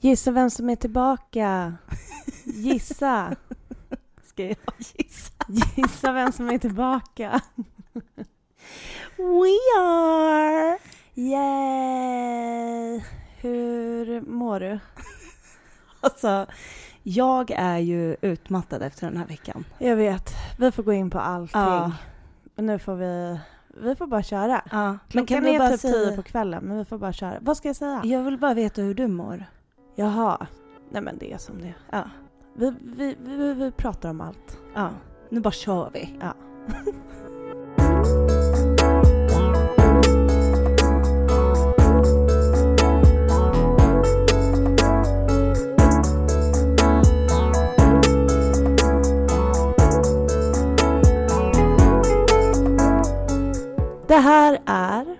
Gissa vem som är tillbaka. Gissa. Ska jag gissa? Gissa vem som är tillbaka. We are! Yay! Hur mår du? Alltså, jag är ju utmattad efter den här veckan. Jag vet. Vi får gå in på allting. Ja. Men nu får vi... Vi får bara köra. Ja, men Klockan kan du är bara typ tio säga... på kvällen, men vi får bara köra. Vad ska jag säga? Jag vill bara veta hur du mår. Jaha. Nej men det är som det. Ja, Vi, vi, vi, vi pratar om allt. ja. Nu bara kör vi. Ja. Det här är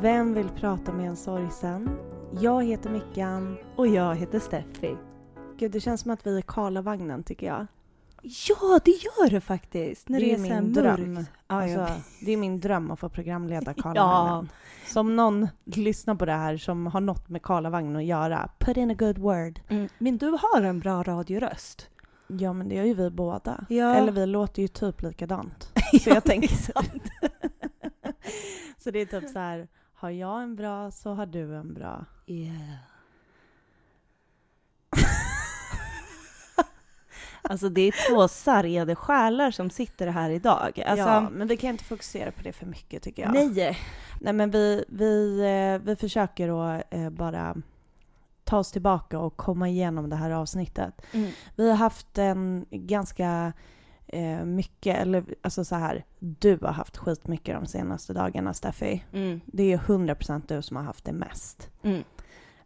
Vem vill prata med en sorgsen? Jag heter Mickan. Och jag heter Steffi. Gud, det känns som att vi är Karlavagnen tycker jag. Ja, det gör det faktiskt. När Det det, är är, min dröm. Ja, Alltså, det är min dröm att få programleda Karlavagnen. Som någon lyssnar på det här som har något med Karlavagnen att göra, put in a good word. mm. Men du har en bra radioröst. Ja, men det gör ju vi båda. Ja. Eller vi låter ju typ likadant. Så jag tänker så. så det är typ så här, har jag en bra så har du en bra. Yeah. alltså det är två sargade själar som sitter här idag. Alltså, ja, men vi kan inte fokusera på det för mycket tycker jag. Nej. Nej men vi, vi, eh, vi försöker att eh, bara ta oss tillbaka och komma igenom det här avsnittet. Mm. Vi har haft en ganska eh, mycket, eller alltså så här, du har haft skitmycket de senaste dagarna Steffi. Mm. Det är 100% du som har haft det mest. Mm.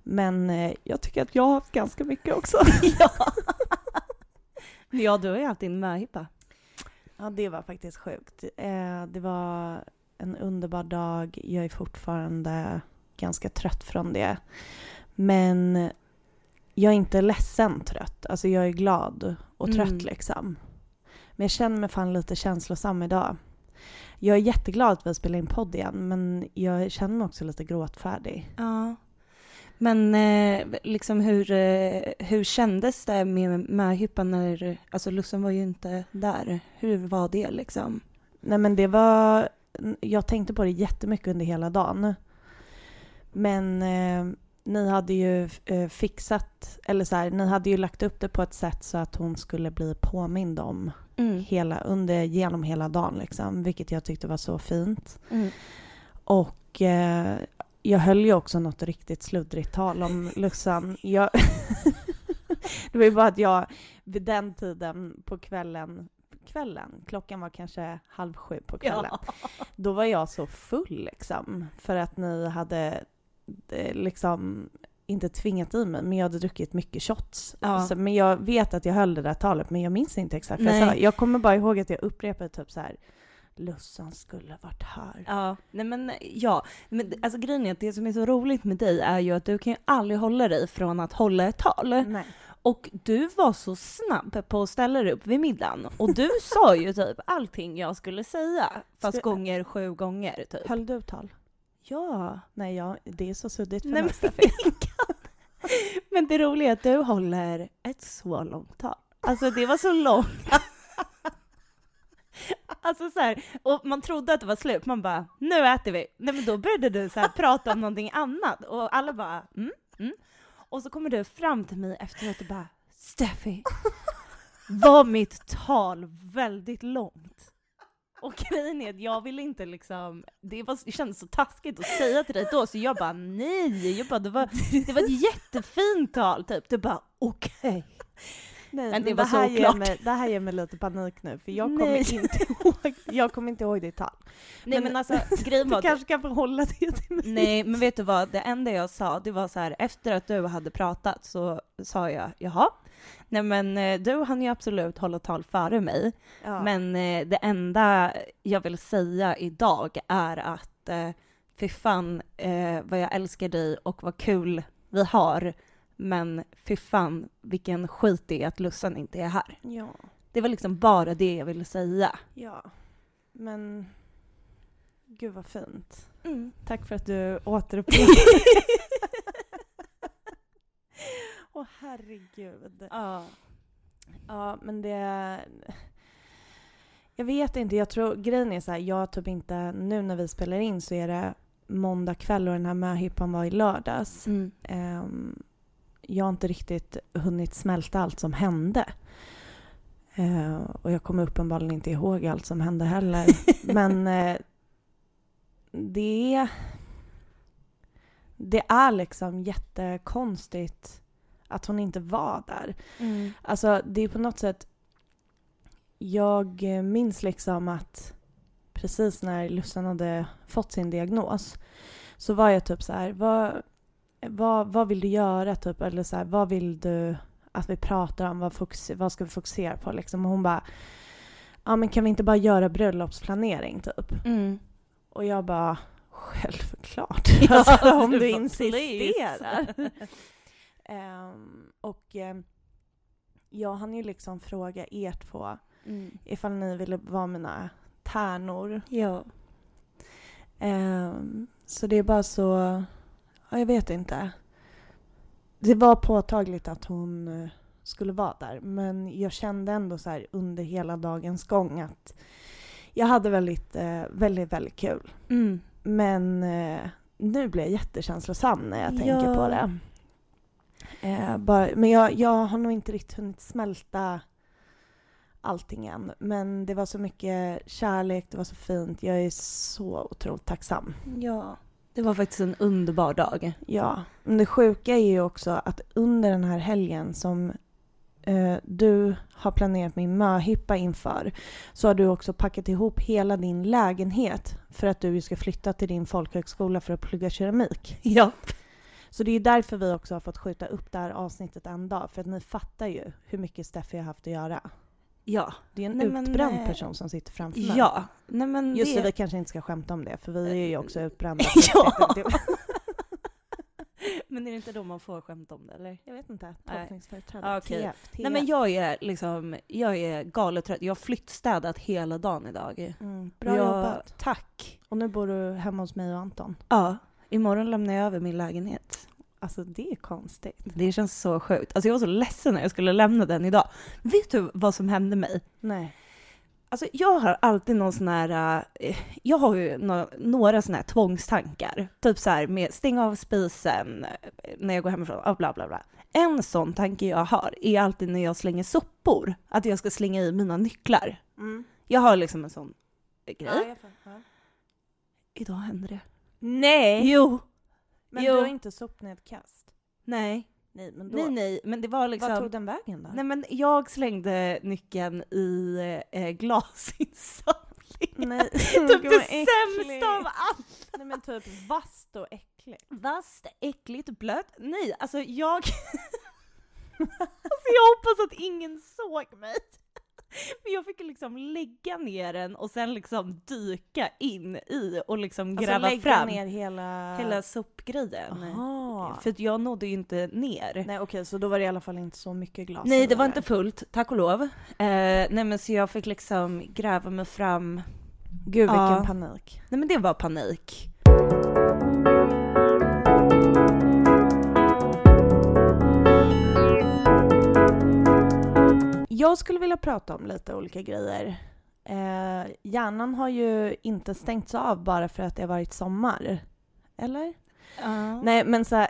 Men eh, jag tycker att jag har haft ganska mycket också. ja. ja, du har ju haft din möhippa. ja, det var faktiskt sjukt. Eh, det var en underbar dag. Jag är fortfarande ganska trött från det. Men jag är inte ledsen trött. Alltså jag är glad och trött Mm. liksom. Men jag känner mig fan lite känslosam idag. Jag är jätteglad att vi spelar in podd igen, men jag känner mig också lite gråtfärdig. Ja. Men eh, liksom hur, eh, hur kändes det med möhippan när, alltså Lussan var ju inte där. Hur var det liksom? Nej men det var, jag tänkte på det jättemycket under hela dagen. Men eh, ni hade ju eh, fixat, eller så här, ni hade ju lagt upp det på ett sätt så att hon skulle bli påmind om Mm. hela, under, genom hela dagen liksom, vilket jag tyckte var så fint. Mm. Och eh, jag höll ju också något riktigt sluddrigt tal om Lussan. Jag det var ju bara att jag vid den tiden på kvällen, kvällen, klockan var kanske halv sju på kvällen, då var jag så full liksom. För att ni hade eh, liksom inte tvingat i mig, men jag hade druckit mycket shots. Ja. Så, men jag vet att jag höll det där talet, men jag minns inte exakt vad jag sa. Jag kommer bara ihåg att jag upprepade typ så här Lussan skulle varit här. Ja, nej men ja. Men, alltså grejen är att det som är så roligt med dig är ju att du kan ju aldrig hålla dig från att hålla ett tal. Nej. Och du var så snabb på att ställa dig upp vid middagen. Och du sa ju typ allting jag skulle säga. Fast Ska- gånger sju gånger typ. Höll du tal? Ja. Nej, jag, det är så suddigt för Nej, mig. men, men det roliga är att du håller ett så långt tal. Alltså det var så långt. Alltså så här, och man trodde att det var slut, man bara nu äter vi. Nej men då började du så här prata om någonting annat och alla bara mm, mm. Och så kommer du fram till mig efteråt och bara Steffi, var mitt tal väldigt långt? Och grejen är att jag ville inte liksom, det, var, det kändes så taskigt att säga till dig då så jag bara nej, jag bara, det, var, det var ett jättefint tal typ. Du bara okej. Nej, Men det men var det, här så ger klart. mig, det här ger mig lite panik nu, för jag Nej. kommer, inte ihåg, jag kommer inte ihåg ditt tal. Nej men, alltså grejen Du var att- kanske kan förhålla det till mig. Nej, men vet du vad? Det enda jag sa, det var så här, efter att du hade pratat så sa jag, jaha, nej men eh, du hann ju absolut hålla tal före mig, Ja. men eh, det enda jag vill säga idag är att eh, fy fan eh, vad jag älskar dig och vad kul vi har, men fy fan vilken skit det är att Lussan inte är här. ja, Det var liksom bara det jag ville säga. ja. Men gud vad fint. Mm. Tack för att du återupprepar. Åh herregud. Ja. Ja, men det... Jag vet inte, jag tror grejen är så här, jag typ inte, nu när vi spelar in så är det måndag kväll och den här möhippan var i lördags. Mm. Ehm, jag har inte riktigt hunnit smälta allt som hände. Eh, och jag kommer uppenbarligen inte ihåg allt som hände heller. Men eh, det är... Det är liksom jättekonstigt att hon inte var där. Mm. Alltså det är på något sätt... Jag minns liksom att precis när Lussan hade fått sin diagnos så var jag typ så här, vad, vad, vad vill du göra typ? Eller så här, vad vill du att vi pratar om? Vad, fokus, vad ska vi fokusera på liksom? Och hon bara, ja men kan vi inte bara göra bröllopsplanering typ? Mm. Och jag bara, självklart. Ja, alltså, om du insisterar. Ehm, och um, jag hann ju liksom fråga er två Mm. ifall ni ville vara mina tärnor. Ja. Ehm, så det är bara så... Ja, jag vet inte. Det var påtagligt att hon eh, skulle vara där men jag kände ändå så här under hela dagens gång att jag hade väldigt, eh, väldigt, väldigt kul. Mm. Men eh, nu blir jag jättekänslosam när jag tänker Ja. på det. Eh, bara, men jag, jag har nog inte riktigt hunnit smälta allting än. Men det var så mycket kärlek, det var så fint. Jag är så otroligt tacksam. Ja. Det var faktiskt en underbar dag. Ja, men det sjuka är ju också att under den här helgen som eh, du har planerat min möhippa inför så har du också packat ihop hela din lägenhet för att du ska flytta till din folkhögskola för att plugga keramik. Ja. Så det är därför vi också har fått skjuta upp det här avsnittet en dag. För att ni fattar ju hur mycket Steffi har haft att göra. Ja. Det är en Nej, men, utbränd eh, person som sitter framför mig. Ja. Nej men Just det, vi kanske inte ska skämta om det, för vi är ju också utbrända. Ja. Men är det inte då man får skämta om det eller? Jag vet inte. Tolkningsföreträde. Ah. TF, TF. Nej men jag är liksom, jag är galet trött. Jag har flyttstädat hela dagen idag. Mm, bra jag, jobbat. Tack. Och nu bor du hemma hos mig och Anton. Ja. Imorgon lämnar jag över min lägenhet. Alltså det är konstigt. Det känns så sjukt. Alltså jag var så ledsen när jag skulle lämna den idag. Vet du vad som hände mig? Nej. Alltså jag har alltid någon sån här, eh, jag har ju nå- några såna här tvångstankar. Typ så här med stänga av spisen eh, när jag går hemifrån, och bla bla bla. En sån tanke jag har är alltid när jag slänger sopor, att jag ska slänga i mina nycklar. Mm. Jag har liksom en sån eh, grej. Ja. Idag hände det. Nej! Jo! Men jo. du har inte sopnedkast? Nej. Nej, men då... Nej nej, men det var liksom... Vad tog den vägen då? Nej men jag slängde nyckeln i eh, glasinsamlingen. Nej. Typ det sämsta av allt! Nej men typ vasst och äckligt. Vasst, äckligt, blött. Nej, alltså jag... alltså jag hoppas att ingen såg mig. Men jag fick liksom lägga ner den och sen liksom dyka in i och liksom gräva alltså lägga fram ner hela... hela sopgrejen. Aha. För jag nådde ju inte ner. Nej okej, så då var det i alla fall inte så mycket glas. Nej, det var inte fullt, tack och lov. Eh, nej men så jag fick liksom gräva mig fram. Gud vilken Ja. panik. Nej men det var panik. Jag skulle vilja prata om lite olika grejer. Eh, hjärnan har ju inte stängts av bara för att det har varit sommar. Eller? Nej. Nej men så här,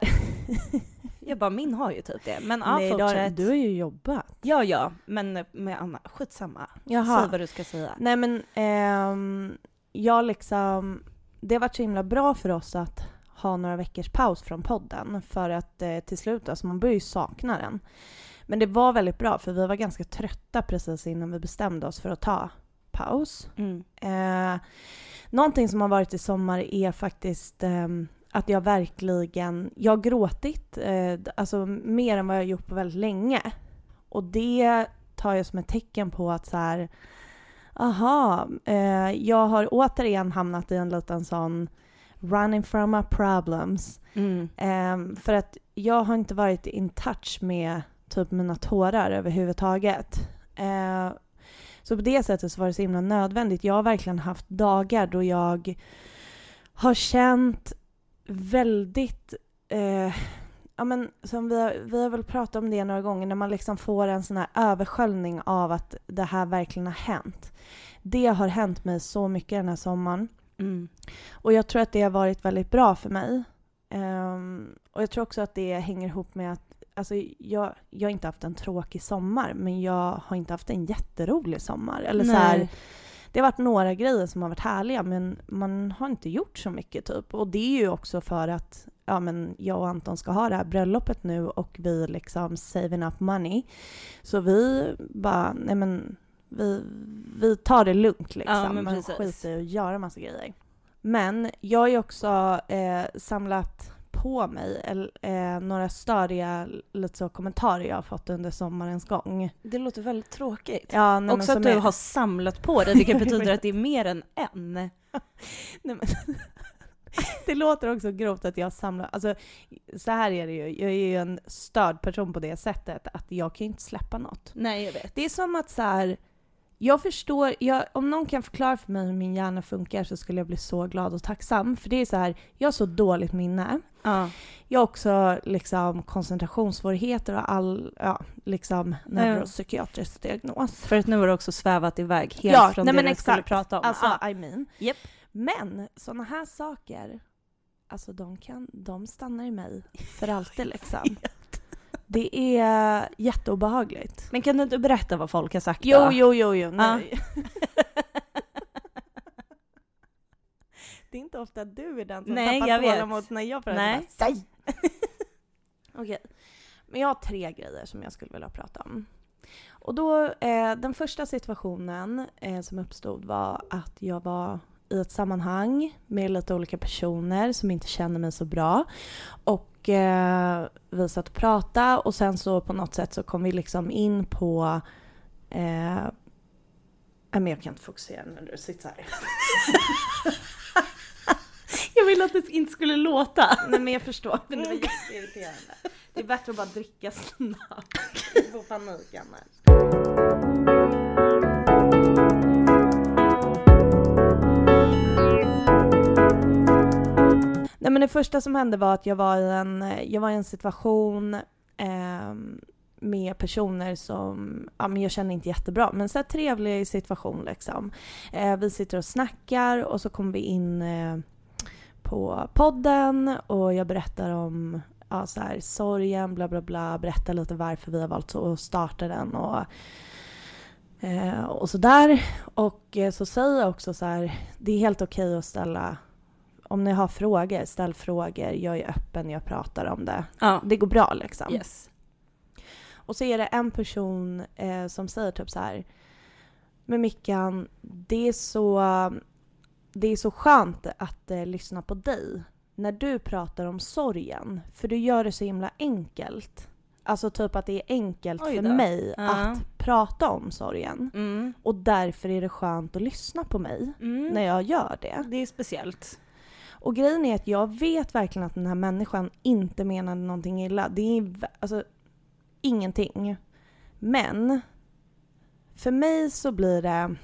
Jag bara, min har ju typ det. Men ja, nej, fortsätt. du har ju jobbat. Ja, ja, men med Anna, skitsamma. Jaha. Säg vad du ska säga. Nej men ehm, jag liksom, det har varit så himla bra för oss att ha några veckors paus från podden för att eh, till slut, alltså man börjar ju sakna den. Men det var väldigt bra för vi var ganska trötta precis innan vi bestämde oss för att ta paus. Mm. Eh, någonting som har varit i sommar är faktiskt ehm, att jag verkligen, jag har gråtit eh, alltså mer än vad jag har gjort på väldigt länge. Och det tar jag som ett tecken på att så här, aha, eh, jag har återigen hamnat i en liten sån running from my problems. Mm. Ehm, för att jag har inte varit in touch med typ mina tårar överhuvudtaget. Eh, så på det sättet så var det så himla nödvändigt. Jag har verkligen haft dagar då jag har känt väldigt, eh, ja men som vi har, vi har väl pratat om det några gånger, när man liksom får en sån här översköljning av att det här verkligen har hänt. Det har hänt mig så mycket den här sommaren. Mm. Och jag tror att det har varit väldigt bra för mig. Ehm, och jag tror också att det hänger ihop med att Alltså jag, jag har inte haft en tråkig sommar, men jag har inte haft en jätterolig sommar. Eller så här, det har varit några grejer som har varit härliga, men man har inte gjort så mycket typ. Och det är ju också för att ja, men jag och Anton ska ha det här bröllopet nu och vi liksom saving up money. Så vi bara, nej men vi, vi tar det lugnt liksom. Ja, man precis. skiter i att göra massa grejer. Men jag har ju också eh, samlat på mig eh, några störiga lite så, kommentarer jag har fått under sommarens gång. Det låter väldigt tråkigt. Ja, nej, Också att du är- har samlat på dig, vilket betyder att det är mer än en. Nej, men, det låter också grovt att jag samlar, alltså så här är det ju, jag är ju en störd person på det sättet att jag kan ju inte släppa något. Nej, jag vet. Det är som att så här, jag förstår, jag, om någon kan förklara för mig hur min hjärna funkar så skulle jag bli så glad och tacksam. För det är så här, jag har så dåligt minne. Ja. Jag har också liksom koncentrationssvårigheter och all, ja, liksom neuropsykiatrisk diagnos. För att nu har du också svävat iväg helt Ja, från nej, det men du skulle prata om. Alltså, Ja. I mean. Japp. Men sådana här saker, alltså de, kan, de stannar i mig för alltid liksom. Det är jätteobehagligt. Men kan du inte berätta vad folk har sagt Jo, då? jo, jo, jo. Nej. det är inte ofta du är den som Nej, tappar jag vet. tålamod när jag pratar. Nej. Bara, Säg! Okej. Men jag har tre grejer som jag skulle vilja prata om. Och då, eh, den första situationen eh, som uppstod var att jag var i ett sammanhang med lite olika personer som inte känner mig så bra. Och eh, vi satt och pratade och sen så på något sätt så kom vi liksom in på Eh, men jag kan inte fokusera när du sitter här. Jag ville att det inte skulle låta. Nej men jag förstår, men det var jätteirriterande. Det är bättre att bara dricka snabbt. Får panik annars. Nej men det första som hände var att jag var i en, jag var i en situation eh, med personer som ja, men jag känner inte jättebra, men så här trevlig situation liksom. Eh, vi sitter och snackar och så kommer vi in eh, på podden och jag berättar om ja, så här, sorgen, bla bla bla, berättar lite varför vi har valt att starta den och, eh, och sådär. Och eh, så säger jag också så här, det är helt okej att ställa, om ni har frågor, ställ frågor, jag är öppen, jag pratar om det. Ja. Det går bra liksom. Yes. Och så är det en person eh, som säger typ så här. Men Mickan, det är så, det är så skönt att eh, lyssna på dig när du pratar om sorgen. För du gör det så himla enkelt. Alltså typ att det är enkelt för mig Ja. att prata om sorgen. Mm. Och därför är det skönt att lyssna på mig Mm. när jag gör det. Det är speciellt. Och grejen är att jag vet verkligen att den här människan inte menade någonting illa. Det är alltså ingenting. Men för mig så blir det...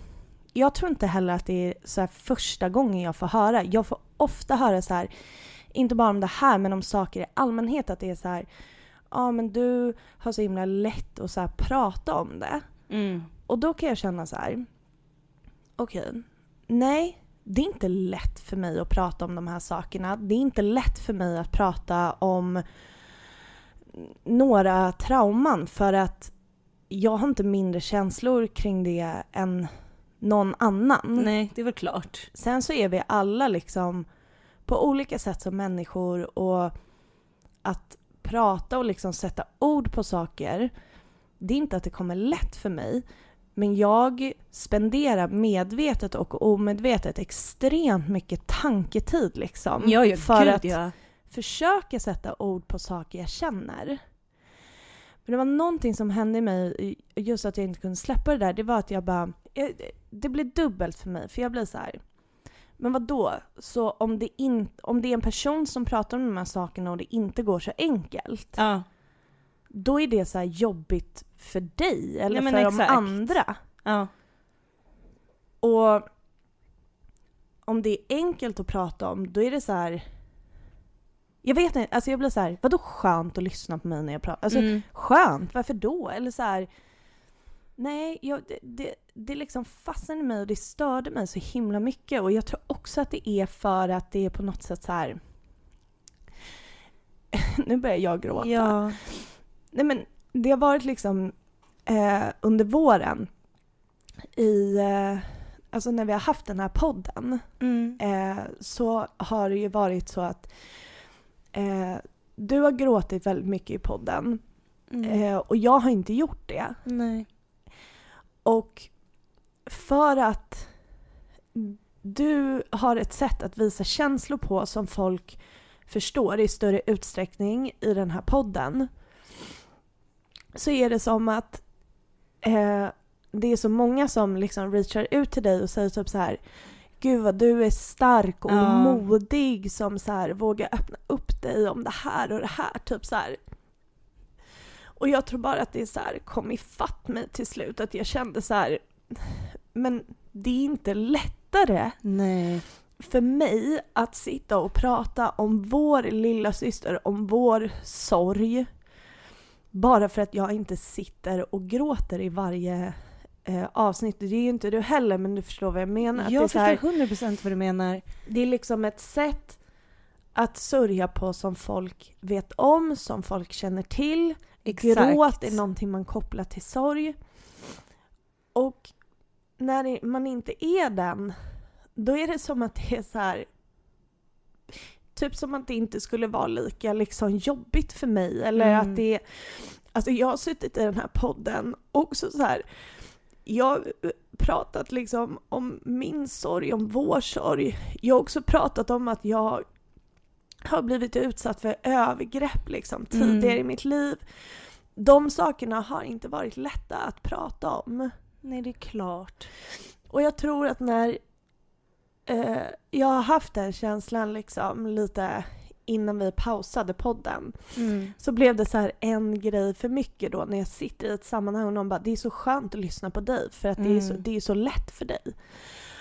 Jag tror inte heller att det är så här första gången jag får höra. Jag får ofta höra så här, inte bara om det här men om saker i allmänhet att det är så här, ja men du har så himla lätt att så prata om det. Mm. Och då kan jag känna så här. Okej, nej, det är inte lätt för mig att prata om de här sakerna. Det är inte lätt för mig att prata om några trauman för att jag har inte mindre känslor kring det än någon annan. Nej, det är väl klart. Sen så är vi alla liksom på olika sätt som människor och att prata och liksom sätta ord på saker, det är inte att det kommer lätt för mig. Men jag spenderar medvetet och omedvetet extremt mycket tanketid liksom. Ja, ja, för gud att ja. försöka sätta ord på saker jag känner. Men det var någonting som hände i mig, just att jag inte kunde släppa det där, det var att jag bara... Det blir dubbelt för mig, för jag blir så här. Men vad då? Så om det, in, om det är en person som pratar om de här sakerna och det inte går så enkelt, Ja. Då är det så här jobbigt för dig eller Nej, för de exakt. andra. Ja. Och om det är enkelt att prata om, då är det så här... Jag vet inte, alltså jag blir så här, vadå skönt att lyssna på mig när jag pratar? Alltså Mm. skönt, varför då? Eller så här, nej, jag, det, det, det liksom fastnade mig och det störde mig så himla mycket och jag tror också att det är för att det är på något sätt så här. nu börjar jag gråta. Ja. Nej men det har varit liksom eh, under våren i, eh, alltså när vi har haft den här podden Mm. eh, så har det ju varit så att eh, du har gråtit väldigt mycket i podden Mm. eh, och jag har inte gjort det. Nej. Och för att du har ett sätt att visa känslor på som folk förstår i större utsträckning i den här podden så är det som att eh, det är så många som liksom reachar ut till dig och säger typ så här Gud vad du är stark och Ja. modig som så här vågar öppna upp dig om det här och det här. Typ så här. Och jag tror bara att det så här, kom ifatt mig till slut. Att jag kände så här, men det är inte lättare Nej. för mig att sitta och prata om vår lilla syster, om vår sorg. Bara för att jag inte sitter och gråter i varje eh, avsnitt. Det är ju inte du heller, men du förstår vad jag menar. Jag så här, förstår 100% vad du menar. det är liksom ett sätt att sörja på som folk vet om, som folk känner till. Exakt. Gråt är någonting man kopplar till sorg. Och när man inte är den, då är det som att det är så här. Typ som att det inte skulle vara lika liksom jobbigt för mig. Eller Mm. att det Alltså jag har suttit i den här podden också så här. Jag har pratat liksom om min sorg, om vår sorg. Jag har också pratat om att jag har blivit utsatt för övergrepp liksom tidigare Mm. i mitt liv. De sakerna har inte varit lätta att prata om. Nej, det är klart. Och jag tror att när eh, jag har haft den känslan liksom lite innan vi pausade podden Mm. så blev det så en grej för mycket då när jag sitter i ett sammanhang och någon bara det är så skönt att lyssna på dig för att det, är så, Mm. det är så lätt för dig.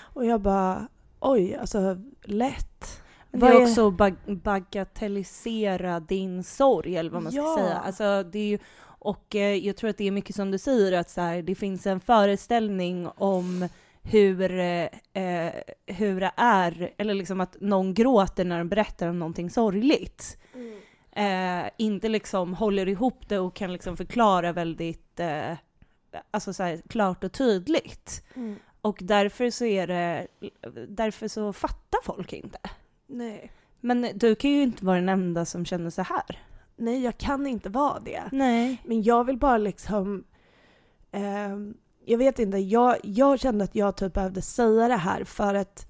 Och jag bara oj, alltså lätt. Det är också att bag- bagatellisera din sorg eller vad man ska Ja. säga. Alltså, det är ju, och eh, jag tror att det är mycket som du säger att så här, det finns en föreställning om hur, eh, eh, hur det är, eller liksom att någon gråter när de berättar om någonting sorgligt. Eh, inte liksom håller ihop det och kan liksom förklara väldigt eh, alltså så här, klart och tydligt. Mm. Och därför så är det, därför så fattar folk inte. Nej. Men du kan ju inte vara den enda som känner så här. Nej, jag kan inte vara det. Nej. Men jag vill bara liksom... ehm, jag vet inte, jag, jag kände att jag typ behövde säga det här för att...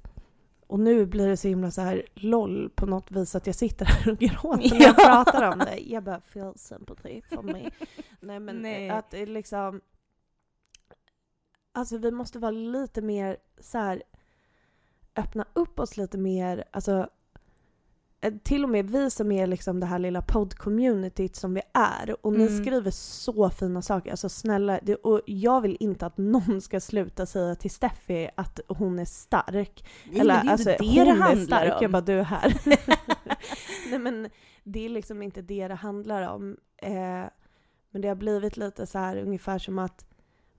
Och nu blir det så himla så här LOL på något vis att jag sitter här och gråter när jag Ja. pratar om det. Jag bara feel sympathy for me. Nej men Nej. att det liksom... Alltså vi måste vara lite mer så här öppna upp oss lite mer, alltså eh, till och med vi som är liksom det här lilla podd-communityt som vi är och ni Mm. skriver så fina saker, alltså snälla, det, och jag vill inte att någon ska sluta säga till Steffi att hon är stark. Nej, Eller men det är alltså inte det hon det är handlar stark, om. jag bara du är här. Nej men det är liksom inte det det handlar om. Eh, men det har blivit lite så här ungefär som att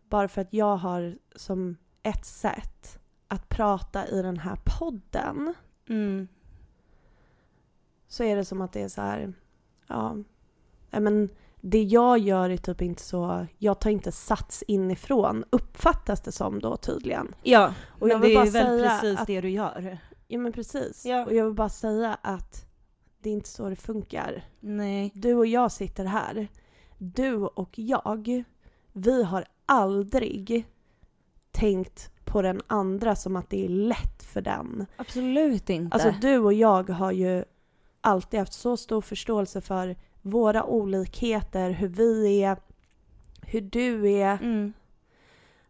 bara för att jag har som ett sätt att prata i den här podden Mm. Så är det som att det är så här, ja, men det jag gör är typ inte så, jag tar inte sats inifrån, uppfattas det som då tydligen. Ja, Och men jag det vill är väl precis att- det du gör. Ja men precis. Ja. Och jag vill bara säga att det är inte så det funkar. Nej. Du och jag sitter här. Du och jag, vi har aldrig tänkt på den andra som att det är lätt för den. Absolut inte. Alltså du och jag har ju alltid haft så stor förståelse för våra olikheter, hur vi är, hur du är, mm.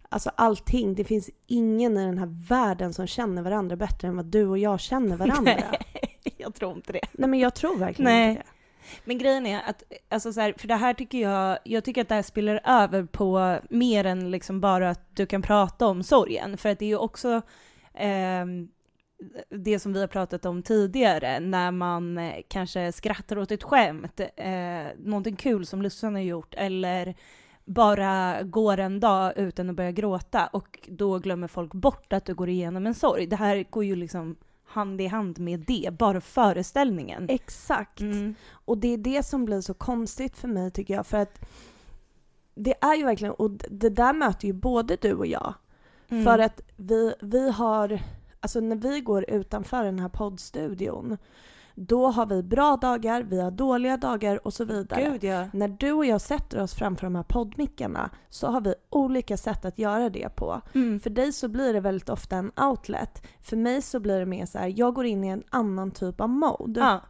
alltså allting. Det finns ingen i den här världen som känner varandra bättre än vad du och jag känner varandra. Nej, jag tror inte det. Nej men jag tror verkligen Nej. inte det. Men grejen är att, alltså så här, för det här tycker jag, jag tycker att det här spiller över på mer än liksom bara att du kan prata om sorgen. För att det är ju också, ehm, det som vi har pratat om tidigare, när man eh, kanske skrattar åt ett skämt, eh, någonting kul som Lussan har gjort, eller bara går en dag utan att börja gråta och då glömmer folk bort att du går igenom en sorg. Det här går ju liksom hand i hand med det, bara föreställningen. Exakt. Mm. Och det är det som blir så konstigt för mig tycker jag, för att det är ju verkligen, och det där möter ju både du och jag. Mm. För att vi, vi har, alltså när vi går utanför den här poddstudion, då har vi bra dagar, vi har dåliga dagar och så vidare. Gud ja. När du och jag sätter oss framför de här poddmickarna så har vi olika sätt att göra det på. Mm. För dig så blir det väldigt ofta en outlet. För mig så blir det mer så här, jag går in i en annan typ av mode. Ja.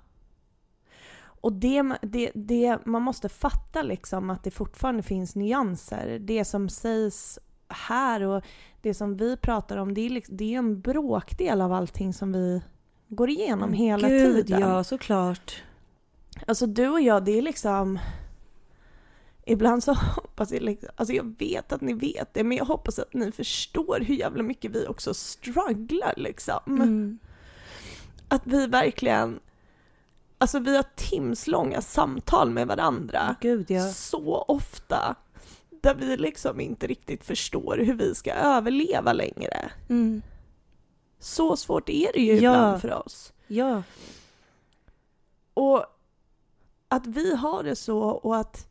Och det, det, det, man måste fatta liksom att det fortfarande finns nyanser. Det som sägs här och det som vi pratar om, det är, liksom, det är en bråkdel av allting som vi går igenom hela Mm. Gud, tiden. ja, såklart. Alltså du och jag, det är liksom... Ibland så hoppas jag liksom, alltså jag vet att ni vet det, men jag hoppas att ni förstår hur jävla mycket vi också strugglar liksom. Mm. Att vi verkligen, alltså vi har timslånga samtal med varandra. Gud ja. Så ofta. Där vi liksom inte riktigt förstår hur vi ska överleva längre. Mm. Så svårt är det ju Ja. ibland för oss. Ja. Och att vi har det så och att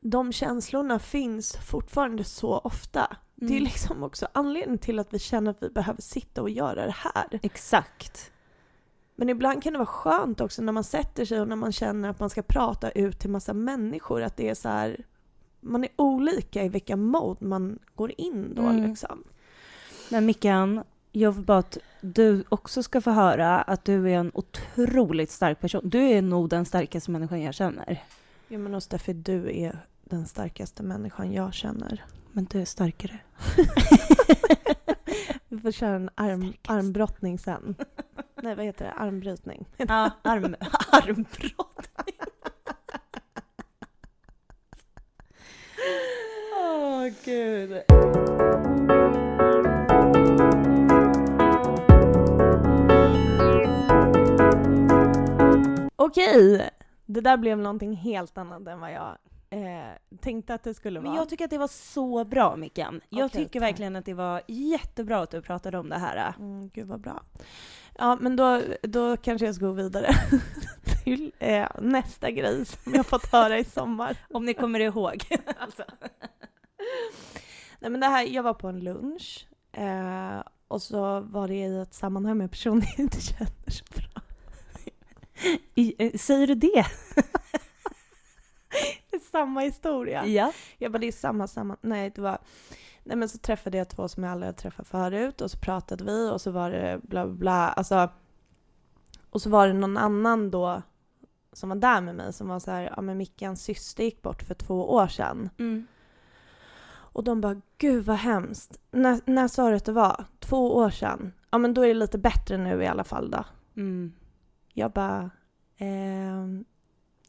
de känslorna finns fortfarande så ofta. Det är Mm. liksom också anledningen till att vi känner att vi behöver sitta och göra det här. Exakt. Men ibland kan det vara skönt också när man sätter sig och när man känner att man ska prata ut till massa människor att det är så här man är olika i vilka mode man går in då Mm. liksom. Men Mickan, jag vill bara att du också ska få höra att du är en otroligt stark person. Du är nog den starkaste människan jag känner. Ja men och Steffi, du är den starkaste människan jag känner. Men du är starkare. Vi får köra en arm, armbrottning sen. Nej vad heter det? Armbrytning. Ja, arm, armbrott. Gud. Okej, det där blev någonting helt annat än vad jag eh, tänkte att det skulle vara. Men jag tycker att det var så bra Mickan. Jag Okej, tycker tack. verkligen att det var jättebra att du pratade om det här. Mm, gud vad bra. Ja, men då, då kanske jag ska gå vidare till eh, nästa grej som jag fått höra i sommar. Om ni kommer ihåg. alltså. Nej men det här, jag var på en lunch eh, och så var det i ett sammanhang med personer jag inte känner så bra. I, eh, säger du det? Det är samma historia. Ja. Jag bara, det är samma, samma. Nej, det var... Nej men så träffade jag två som jag aldrig hade träffat förut och så pratade vi och så var det bla bla bla. Alltså, och så var det någon annan då som var där med mig som var så här, ja men Mickans syster gick bort för två år sedan. Mm. Och de bara, gud vad hemskt. När, när sa du att det var? Två år sedan? Ja men då är det lite bättre nu i alla fall då. Mm. Jag bara, ehm,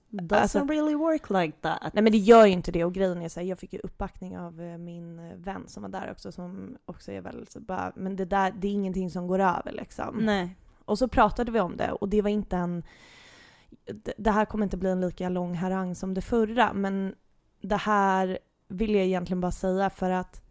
Doesn't Alltså- really work like that. Nej men det gör ju inte det och grejen är så här, jag fick ju uppbackning av eh, min eh, vän som var där också som också är väldigt så bara, men det där, det är ingenting som går över liksom. Nej. Och så pratade vi om det och det var inte en, det- det här kommer inte bli en lika lång harang som det förra men det här vill jag egentligen bara säga för att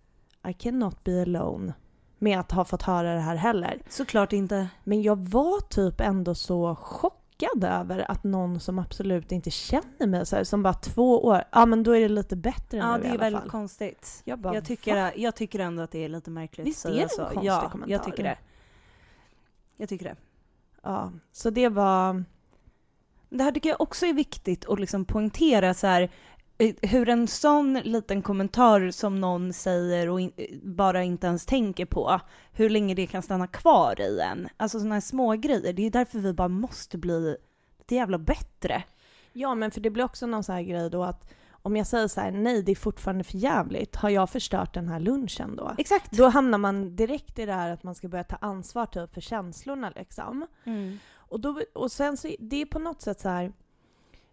I cannot be alone med att ha fått höra det här heller. Såklart inte. Men jag var typ ändå så chockad över att någon som absolut inte känner mig så här, som bara två år, ja men då är det lite bättre Ja, nu det i är alla väldigt fall. konstigt. Jag bara, Jag tycker, jag tycker ändå att det är lite märkligt Visst är det en så. konstig ja, kommentar? jag tycker det. Jag tycker det. Ja, så det var, Det här tycker jag också är viktigt att liksom poängtera så här, hur en sån liten kommentar som någon säger och in, eh, bara inte ens tänker på, hur länge det kan stanna kvar i en. Alltså sådana här små grejer. Det är därför vi bara måste bli lite jävla bättre. ja men för det blir också någon så här grej då att om jag säger så här, nej det är fortfarande för jävligt, har jag förstört den här lunchen då? Exakt. Då hamnar man direkt i det här att man ska börja ta ansvar typ för känslorna liksom. Mm. Och, då, och sen så, det är på något sätt så här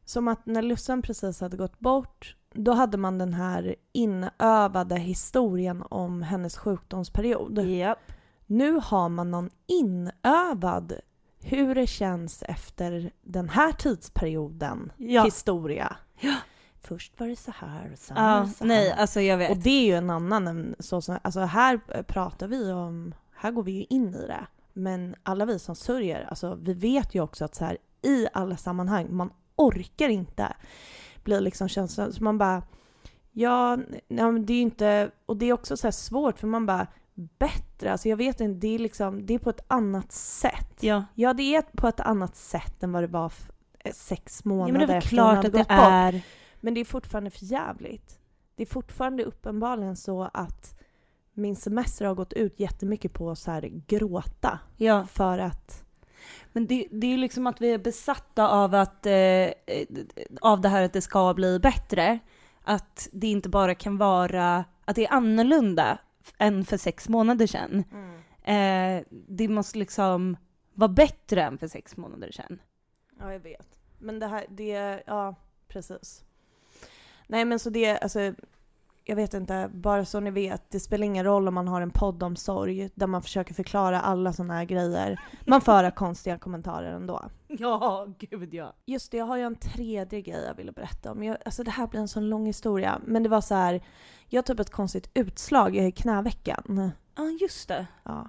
som att när Lussan precis hade gått bort, då hade man den här inövade historien om hennes sjukdomsperiod. Japp. nu har man någon inövad hur det känns efter den här tidsperioden Ja. historia. Ja. Först var det så här och sen var ja. det så här. Nej, alltså jag vet. Och det är ju en annan, än så som, alltså här pratar vi om, här går vi ju in i det. Men alla vi som sörjer, alltså vi vet ju också att så här i alla sammanhang, man orkar inte bli liksom känslan, så man bara, ja, ja men det är ju inte, och det är också så svårt för man bara, bättre, alltså jag vet inte, det är liksom, det är på ett annat sätt. Ja. Ja, det är på ett annat sätt än vad det var eh, sex ja, månader men det är efter klart att det gått bort. är... Men det är fortfarande för jävligt. Det är fortfarande uppenbarligen så att min semester har gått ut jättemycket på så här gråta Ja. för att Men det, det är ju liksom att vi är besatta av att, eh, eh, av det här att det ska bli bättre. Att det inte bara kan vara, att det är annorlunda än för sex månader sedan. Eh, det måste liksom vara bättre än för sex månader sedan. Ja, jag vet. Men det här, det, ja, precis. Nej men så det, alltså, jag vet inte, bara så ni vet, det spelar ingen roll om man har en podd om sorg där man försöker förklara alla sådana här grejer. Man får höra konstiga kommentarer ändå. Ja, gud ja. Just det, jag har ju en tredje grej jag ville berätta om. Jag, alltså det här blir en sån lång historia. Men det var så här, jag har typ ett konstigt utslag i knävecken. Ja, just det. Ja.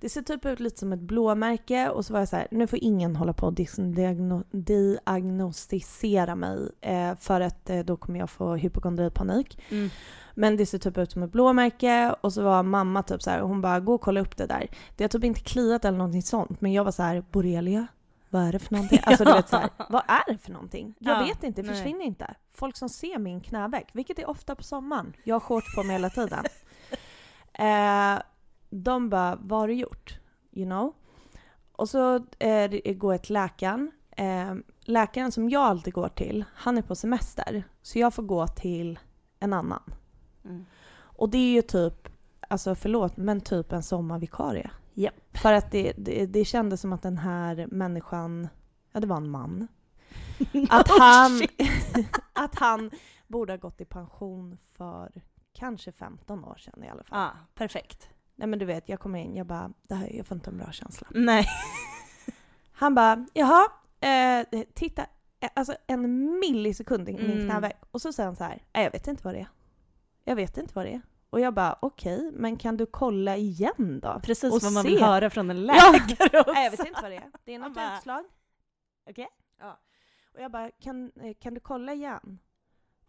Det ser typ ut lite som ett blåmärke och så var jag så här, nu får ingen hålla på och diagno- diagnostisera mig eh, för att eh, då kommer jag få hypokondripanik. Mm. Men det ser typ ut som ett blåmärke och så var mamma typ så här, hon bara gå och kolla upp det där. Det har typ inte kliat eller någonting sånt men jag var så här, borrelia? Vad är det för någonting? Alltså du vet så här, vad är det för någonting? Jag Ja, vet inte, det nej. försvinner inte. Folk som ser min knäveck, vilket är ofta på sommaren, jag har shorts på mig hela tiden. Eh, de bara, vad har du gjort? You know? Och så eh, går jag till läkaren. Eh, läkaren som jag alltid går till, han är på semester. Så jag får gå till en annan. Mm. Och det är ju typ, alltså förlåt, men typ en sommarvikarie. Japp. För att det, det, det kändes som att den här människan, ja det var en man, att han, att han borde ha gått i pension för kanske 15 år sedan i alla fall. Ja, perfekt. Nej men du vet, jag kommer in, jag bara, det här, jag får inte en bra känsla. Nej. Han bara, jaha, eh, titta, eh, alltså en millisekund i min Mm. knäveck. Och så säger han så här, nej jag vet inte vad det är. Jag vet inte vad det är. Och jag bara, okej, men kan du kolla igen då? Precis Och vad man se. vill höra från en Ja. läkare också. Nej jag vet inte vad det är. Det är något bara, utslag. Okej. Ja. Och jag bara, kan, eh, kan du kolla igen?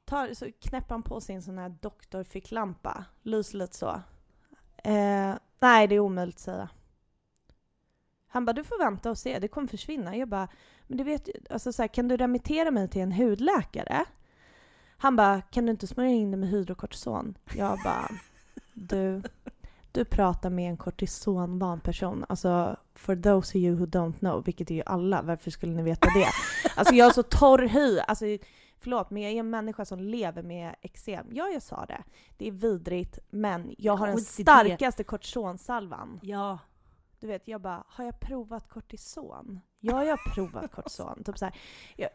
Tar, så knäpper han på sin sån här doktorficklampa, lyser lite så. Eh, nej, det är omöjligt att säga. Han bara, du får vänta och se, det kommer försvinna. Jag bara, men du vet alltså så här, kan du remittera mig till en hudläkare? Han bara, kan du inte smörja in det med hydrokortison? Jag bara, du, du pratar med en kortisonvan person. Alltså, for those of you who don't know, vilket är ju alla, varför skulle ni veta det? Alltså jag har så torr hy. Alltså, förlåt, men jag är en människa som lever med eksem. Ja, jag sa det. Det är vidrigt, men jag har den starkaste kortisonsalvan. Ja. Du vet, jag bara, har jag provat kortison? Ja, jag har provat kortison. typ så här.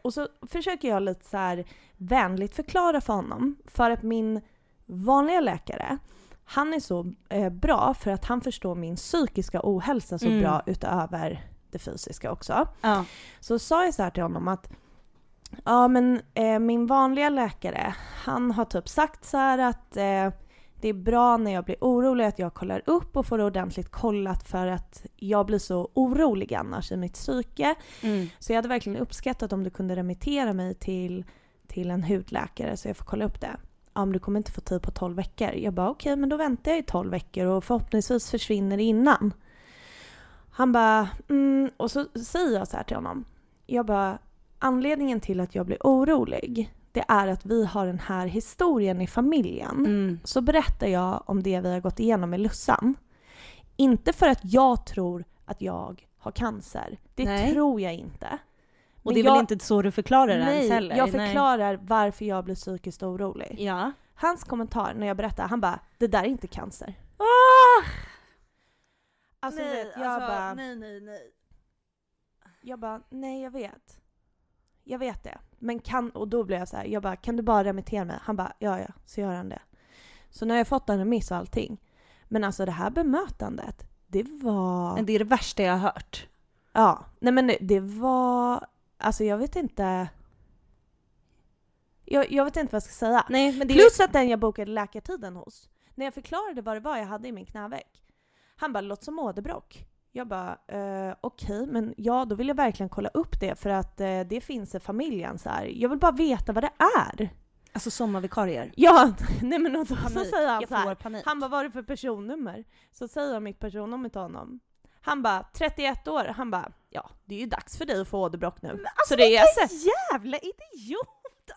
Och så försöker jag lite så här vänligt förklara för honom. För att min vanliga läkare, han är så eh, bra för att han förstår min psykiska ohälsa så Mm. bra utöver det fysiska också. Ja. Så sa jag så här till honom att ja men eh, min vanliga läkare, han har typ sagt så här att eh, det är bra när jag blir orolig att jag kollar upp och får det ordentligt kollat för att jag blir så orolig annars i mitt psyke. Mm. Så jag hade verkligen uppskattat om du kunde remittera mig till, till en hudläkare så jag får kolla upp det. Ja, men du kommer inte få tid på 12 veckor. Jag bara okej, men då väntar jag i 12 veckor och förhoppningsvis försvinner det innan. Han bara, mm, och så säger jag så här till honom. Jag bara, anledningen till att jag blir orolig, det är att vi har den här historien i familjen. Mm. Så berättar jag om det vi har gått igenom med Lussan. Inte för att jag tror att jag har cancer. Det Nej. tror jag inte. Och Men det är jag, väl inte så du förklarar det Nej, ens heller? jag förklarar varför jag blir psykiskt orolig. Nej. Ja. Hans kommentar när jag berättar, han bara “det där är inte cancer”. Ah! Alltså nej, vet, jag alltså, bara, nej, nej, nej. jag bara, nej jag vet. Jag vet det. Men kan, och då blev jag så här, jag bara, kan du bara remittera mig? Han bara, ja ja, så gör han det. Så nu har jag fått en remiss och allting. Men alltså det här bemötandet, det var... Men det är det värsta jag har hört. Ja, nej men det, var... Alltså jag vet inte... Jag, jag vet inte vad jag ska säga. Nej, men det Plus att den jag bokade läkartiden hos, när jag förklarade vad det var jag hade i min knäveck, han bara “låter som åderbråck”. Jag bara eh, okej, men ja då vill jag verkligen kolla upp det för att eh, det finns i familjen så här. Jag vill bara veta vad det är. Alltså sommarvikarier. Ja, nej men och då så Panik. säger han så här, han bara vad är det för personnummer? Så säger jag mitt personnummer till honom. Han bara 31 år, han bara ja det är ju dags för dig att få åderbråck nu. Alltså, så det är så, jävla idiot!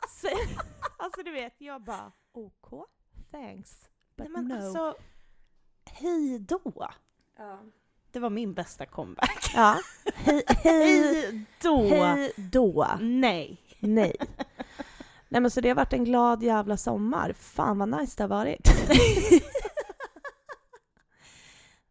alltså, alltså du vet, jag bara OK, thanks, but Nej, men no. alltså, hej då. ja. Det var min bästa comeback. ja. Hej, då! hej då. Nej. Nej. Nej men så det har varit en glad jävla sommar. Fan vad nice det har varit.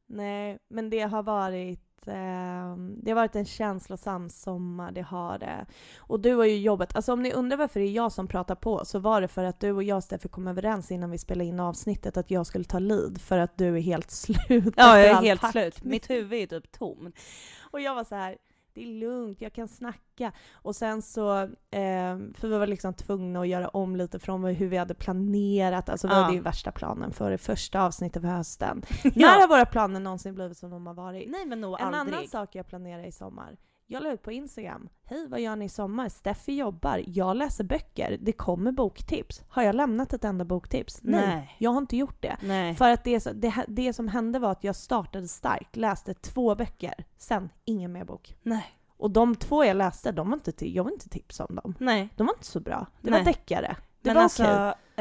Nej, men det har varit eh, det har varit en känslosam sommar, det har det. Och du har ju jobbat, alltså om ni undrar varför det är jag som pratar på så var det för att du och jag Steffi kom överens innan vi spelade in avsnittet att jag skulle ta lead för att du är helt slut. Ja, jag är helt slut. Mitt huvud är typ tomt. Och jag var så här, det är lugnt, jag kan snacka. Och sen så, eh, för vi var liksom tvungna att göra om lite från hur vi hade planerat. Alltså vi Ja. hade ju värsta planen för det första avsnittet för hösten. När har våra planer någonsin blivit som de har varit? Nej men nog en aldrig. annan sak jag planerar i sommar. Jag la ut på Instagram. Hej, vad gör ni i sommar? Steffi jobbar. Jag läser böcker. Det kommer boktips. Har jag lämnat ett enda boktips? Nej. Jag har inte gjort det. Nej. För att det, så- det, det som hände var att jag startade starkt, läste två böcker, sen ingen mer bok. Nej. Och de två jag läste, de var inte jag var inte tipsa om dem. Nej. De var inte så bra. Det Nej. var deckare. Det Men var alltså,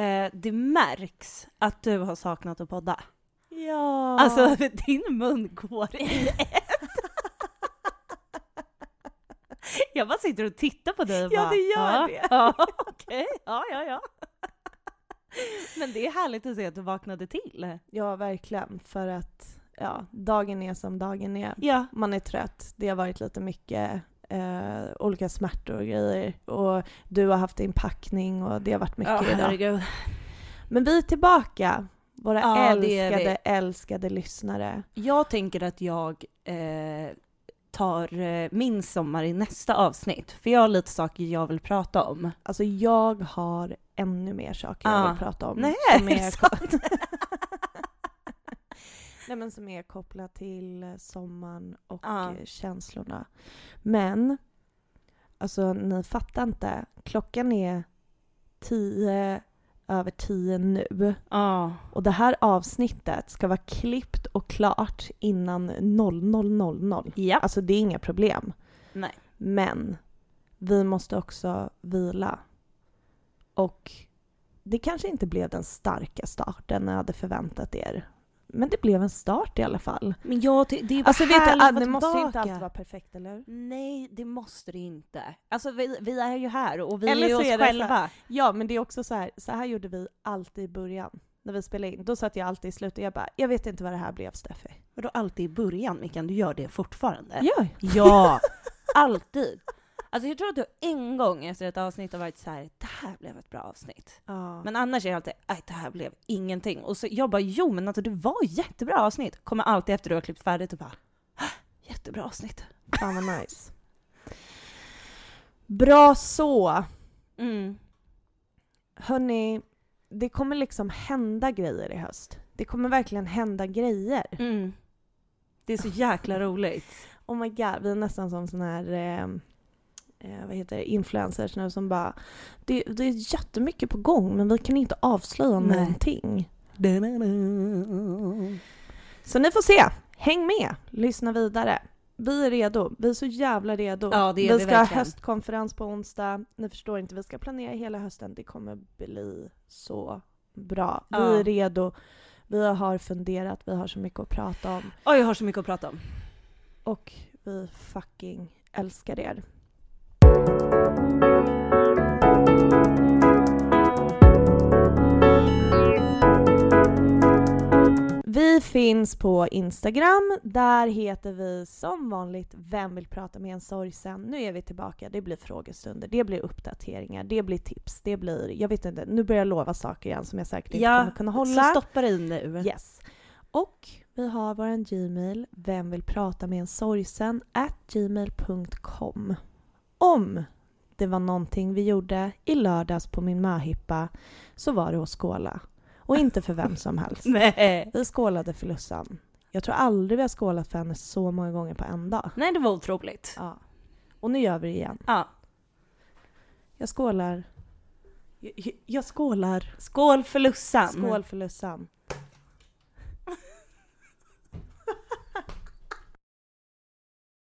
eh, det märks att du har saknat att podda. Ja. Alltså din mun går i ett. Jag bara sitter och tittar på dig och Ja, bara, det gör ja, det. Ja, okej, ja, ja, ja. Men det är härligt att se att du vaknade till. ja, verkligen. För att ja, dagen är som dagen är. Ja. Man är trött. Det har varit lite mycket eh, olika smärtor och grejer. Och du har haft din packning och det har varit mycket Ja, idag. herregud. Men vi är tillbaka. Våra Ja, älskade, älskade lyssnare. Jag tänker att jag eh, tar eh, min sommar i nästa avsnitt, för jag har lite saker jag vill prata om. Alltså jag har ännu mer saker jag Ah. vill prata om. Nej, som är sant? Nej men som är kopplat till eh, sommaren och Ja. eh, känslorna. Men, alltså ni fattar inte. Klockan är tio över tio nu. Ja. Och det här avsnittet ska vara klippt och klart innan 00.00. Ja. Alltså det är inga problem. Nej. Men vi måste också vila. Och det kanske inte blev den starka starten jag hade förväntat er. Men det blev en start i alla fall. Men jag det är Alltså vet du, det måste ju inte tillbaka. alltid vara perfekt, eller hur? Nej, det måste det inte. Alltså vi, vi är ju här och vi Eller är ju oss är själva. Ja, men det är också så här, så här gjorde vi alltid i början. När vi spelade in. Då satt jag alltid i slutet och jag bara, jag vet inte vad det här blev Steffi. Vadå alltid i början, Mikael? Du gör det fortfarande? Ja. Ja, alltid. Alltså jag tror att du en gång efter ett avsnitt har varit så här: det här blev ett bra avsnitt. ja. Men annars är det alltid, nej det här blev ingenting. Och så jag bara, jo men alltså det var jättebra avsnitt. Kommer alltid efter du har klippt färdigt och bara, "Ah, jättebra avsnitt. Fan vad nice. Bra så. Mm. Hörni, det kommer liksom hända grejer i höst. Det kommer verkligen hända grejer. Mm. Det är så jäkla roligt. Oh my god, vi är nästan som sån här eh, eh, vad heter det, influencers nu som bara det, det är jättemycket på gång men vi kan inte avslöja Nej. någonting. Så ni får se. Häng med, lyssna vidare. Vi är redo. Vi är så jävla redo. Ja, det är vi vi ska ha verkligen. höstkonferens på onsdag. Ni förstår inte, vi ska planera hela hösten. Det kommer bli så bra. Vi Ja. är redo. Vi har funderat, vi har så mycket att prata om. Oj, jag har så mycket att prata om. Och vi fucking älskar er. Vi finns på Instagram. Där heter vi som vanligt Vem vill prata med en sorgsen? Nu är vi tillbaka. Det blir frågestunder, det blir uppdateringar, det blir tips, det blir... Jag vet inte, nu börjar jag lova saker igen som jag säkert inte Ja, kommer kunna hålla. Så stoppa dig nu. Yes. Och vi har vår gmail, vem vill prata med en sorgsen, at gmail.com. Om det var någonting vi gjorde i lördags på min möhippa så var det att skåla. Och inte för vem som helst. Nej. Vi skålade för Lussan. Jag tror aldrig vi har skålat för henne så många gånger på en dag. Nej, det var otroligt. Ja. Och nu gör vi det igen. Ja. Jag skålar. Jag, jag skålar. Skål för Lussan. Skål för Lussan.